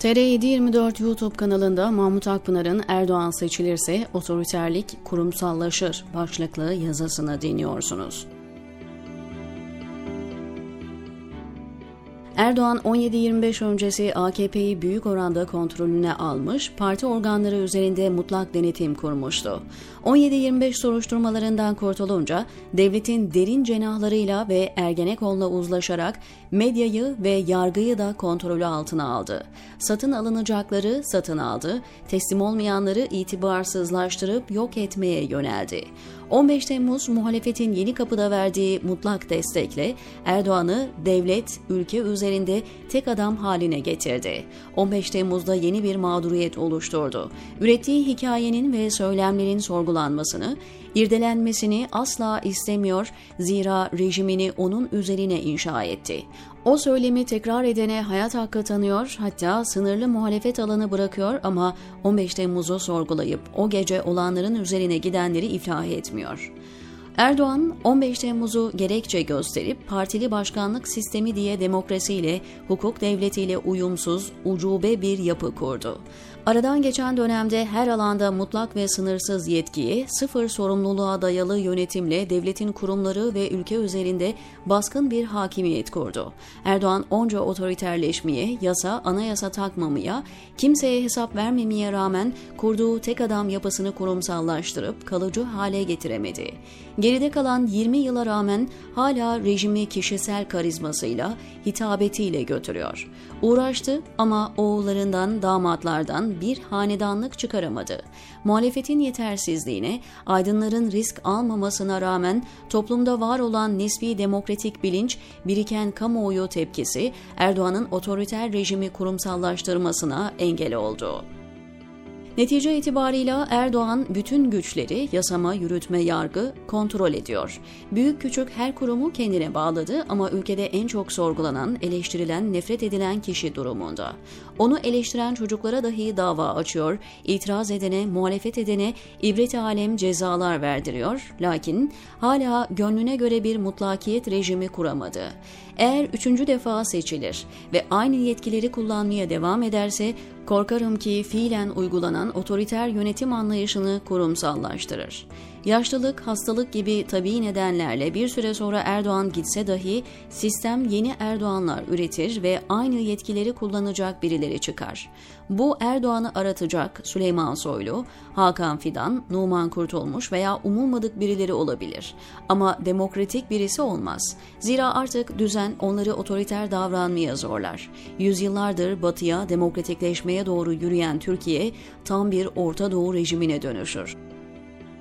TR724 YouTube kanalında Mahmut Akpınar'ın Erdoğan seçilirse otoriterlik kurumsallaşır başlıklı yazısını dinliyorsunuz. Erdoğan 17-25 öncesi AKP'yi büyük oranda kontrolüne almış, parti organları üzerinde mutlak denetim kurmuştu. 17-25 soruşturmalarından kurtulunca devletin derin cenahlarıyla ve Ergenekon'la uzlaşarak medyayı ve yargıyı da kontrolü altına aldı. Satın alınacakları satın aldı, teslim olmayanları itibarsızlaştırıp yok etmeye yöneldi. 15 Temmuz muhalefetin yeni kapıda verdiği mutlak destekle Erdoğan'ı devlet, ülke üzerinde tek adam haline getirdi. 15 Temmuz'da yeni bir mağduriyet oluşturdu. Ürettiği hikayenin ve söylemlerin sorgulanmasını, irdelenmesini asla istemiyor zira rejimini onun üzerine inşa etti. O söylemi tekrar edene hayat hakkı tanıyor hatta sınırlı muhalefet alanı bırakıyor ama 15 Temmuz'u sorgulayıp o gece olanların üzerine gidenleri iflah etmiyor. Erdoğan 15 Temmuz'u gerekçe gösterip partili başkanlık sistemi diye demokrasiyle, hukuk devletiyle uyumsuz, ucube bir yapı kurdu. Aradan geçen dönemde her alanda mutlak ve sınırsız yetkiyi, sıfır sorumluluğa dayalı yönetimle devletin kurumları ve ülke üzerinde baskın bir hakimiyet kurdu. Erdoğan onca otoriterleşmeye, yasa, anayasa takmamaya, kimseye hesap vermemeye rağmen kurduğu tek adam yapısını kurumsallaştırıp kalıcı hale getiremedi. Geride kalan 20 yıla rağmen hala rejimi kişisel karizmasıyla, hitabetiyle götürüyor. Uğraştı ama oğullarından, damatlardan bir hanedanlık çıkaramadı. Muhalefetin yetersizliğine, aydınların risk almamasına rağmen toplumda var olan nispi demokratik bilinç, biriken kamuoyu tepkisi Erdoğan'ın otoriter rejimi kurumsallaştırmasına engel oldu. Netice itibarıyla Erdoğan bütün güçleri yasama, yürütme, yargı kontrol ediyor. Büyük küçük her kurumu kendine bağladı ama ülkede en çok sorgulanan, eleştirilen, nefret edilen kişi durumunda. Onu eleştiren çocuklara dahi dava açıyor, itiraz edene, muhalefet edene ibret alem cezalar verdiriyor. Lakin hala gönlüne göre bir mutlakiyet rejimi kuramadı. Eğer üçüncü defa seçilir ve aynı yetkileri kullanmaya devam ederse korkarım ki fiilen uygulanan otoriter yönetim anlayışını kurumsallaştırır. Yaşlılık, hastalık gibi tabii nedenlerle bir süre sonra Erdoğan gitse dahi sistem yeni Erdoğanlar üretir ve aynı yetkileri kullanacak birileri çıkar. Bu Erdoğan'ı aratacak Süleyman Soylu, Hakan Fidan, Numan Kurtulmuş veya umulmadık birileri olabilir. Ama demokratik birisi olmaz. Zira artık düzen onları otoriter davranmaya zorlar. Yüzyıllardır batıya, demokratikleşmeye doğru yürüyen Türkiye tam bir Orta Doğu rejimine dönüşür.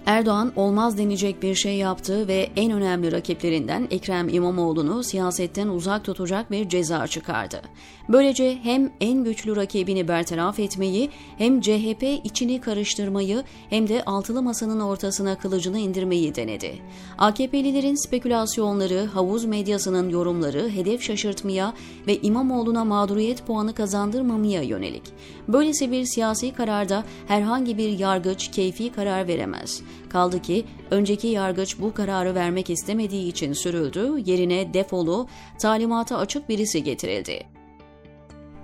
Erdoğan olmaz denecek bir şey yaptı ve en önemli rakiplerinden Ekrem İmamoğlu'nu siyasetten uzak tutacak bir ceza çıkardı. Böylece hem en güçlü rakibini bertaraf etmeyi hem CHP içini karıştırmayı hem de altılı masanın ortasına kılıcını indirmeyi denedi. AKP'lilerin spekülasyonları, havuz medyasının yorumları hedef şaşırtmaya ve İmamoğlu'na mağduriyet puanı kazandırmamaya yönelik. Böylesi bir siyasi kararda herhangi bir yargıç keyfi karar veremez. Kaldı ki önceki yargıç bu kararı vermek istemediği için sürüldü, yerine defolu, talimata açık birisi getirildi.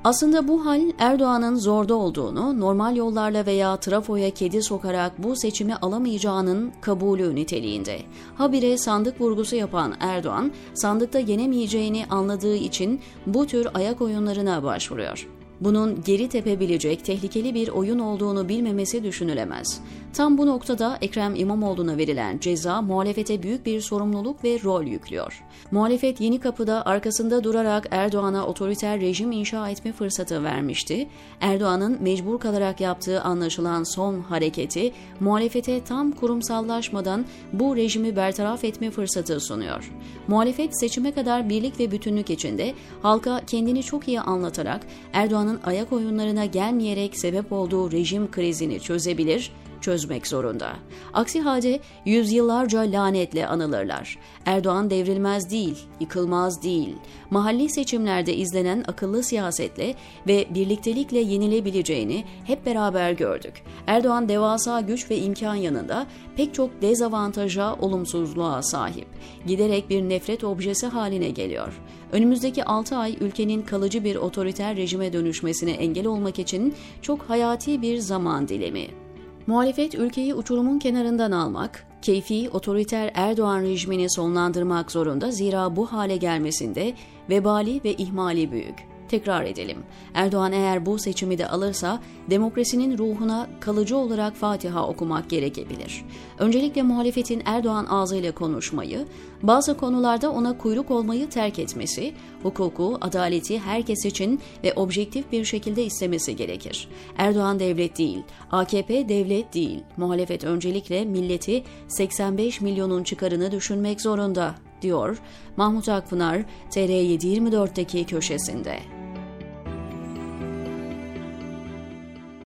Aslında bu hal Erdoğan'ın zorda olduğunu, normal yollarla veya trafoya kedi sokarak bu seçimi alamayacağının kabulü niteliğinde. Habire sandık vurgusu yapan Erdoğan, sandıkta yenemeyeceğini anladığı için bu tür ayak oyunlarına başvuruyor bunun geri tepebilecek tehlikeli bir oyun olduğunu bilmemesi düşünülemez. Tam bu noktada Ekrem İmamoğlu'na verilen ceza muhalefete büyük bir sorumluluk ve rol yüklüyor. Muhalefet yeni kapıda arkasında durarak Erdoğan'a otoriter rejim inşa etme fırsatı vermişti. Erdoğan'ın mecbur kalarak yaptığı anlaşılan son hareketi muhalefete tam kurumsallaşmadan bu rejimi bertaraf etme fırsatı sunuyor. Muhalefet seçime kadar birlik ve bütünlük içinde halka kendini çok iyi anlatarak Erdoğan'ın ayak oyunlarına gelmeyerek sebep olduğu rejim krizini çözebilir çözmek zorunda. Aksi halde yüzyıllarca lanetle anılırlar. Erdoğan devrilmez değil, yıkılmaz değil. Mahalli seçimlerde izlenen akıllı siyasetle ve birliktelikle yenilebileceğini hep beraber gördük. Erdoğan devasa güç ve imkan yanında pek çok dezavantaja, olumsuzluğa sahip. Giderek bir nefret objesi haline geliyor. Önümüzdeki 6 ay ülkenin kalıcı bir otoriter rejime dönüşmesine engel olmak için çok hayati bir zaman dilemi. Muhalefet ülkeyi uçurumun kenarından almak, keyfi otoriter Erdoğan rejimini sonlandırmak zorunda zira bu hale gelmesinde vebali ve ihmali büyük. Tekrar edelim. Erdoğan eğer bu seçimi de alırsa demokrasinin ruhuna kalıcı olarak Fatiha okumak gerekebilir. Öncelikle muhalefetin Erdoğan ağzıyla konuşmayı, bazı konularda ona kuyruk olmayı terk etmesi, hukuku, adaleti herkes için ve objektif bir şekilde istemesi gerekir. Erdoğan devlet değil, AKP devlet değil. Muhalefet öncelikle milleti 85 milyonun çıkarını düşünmek zorunda diyor Mahmut Akpınar TR724'deki köşesinde.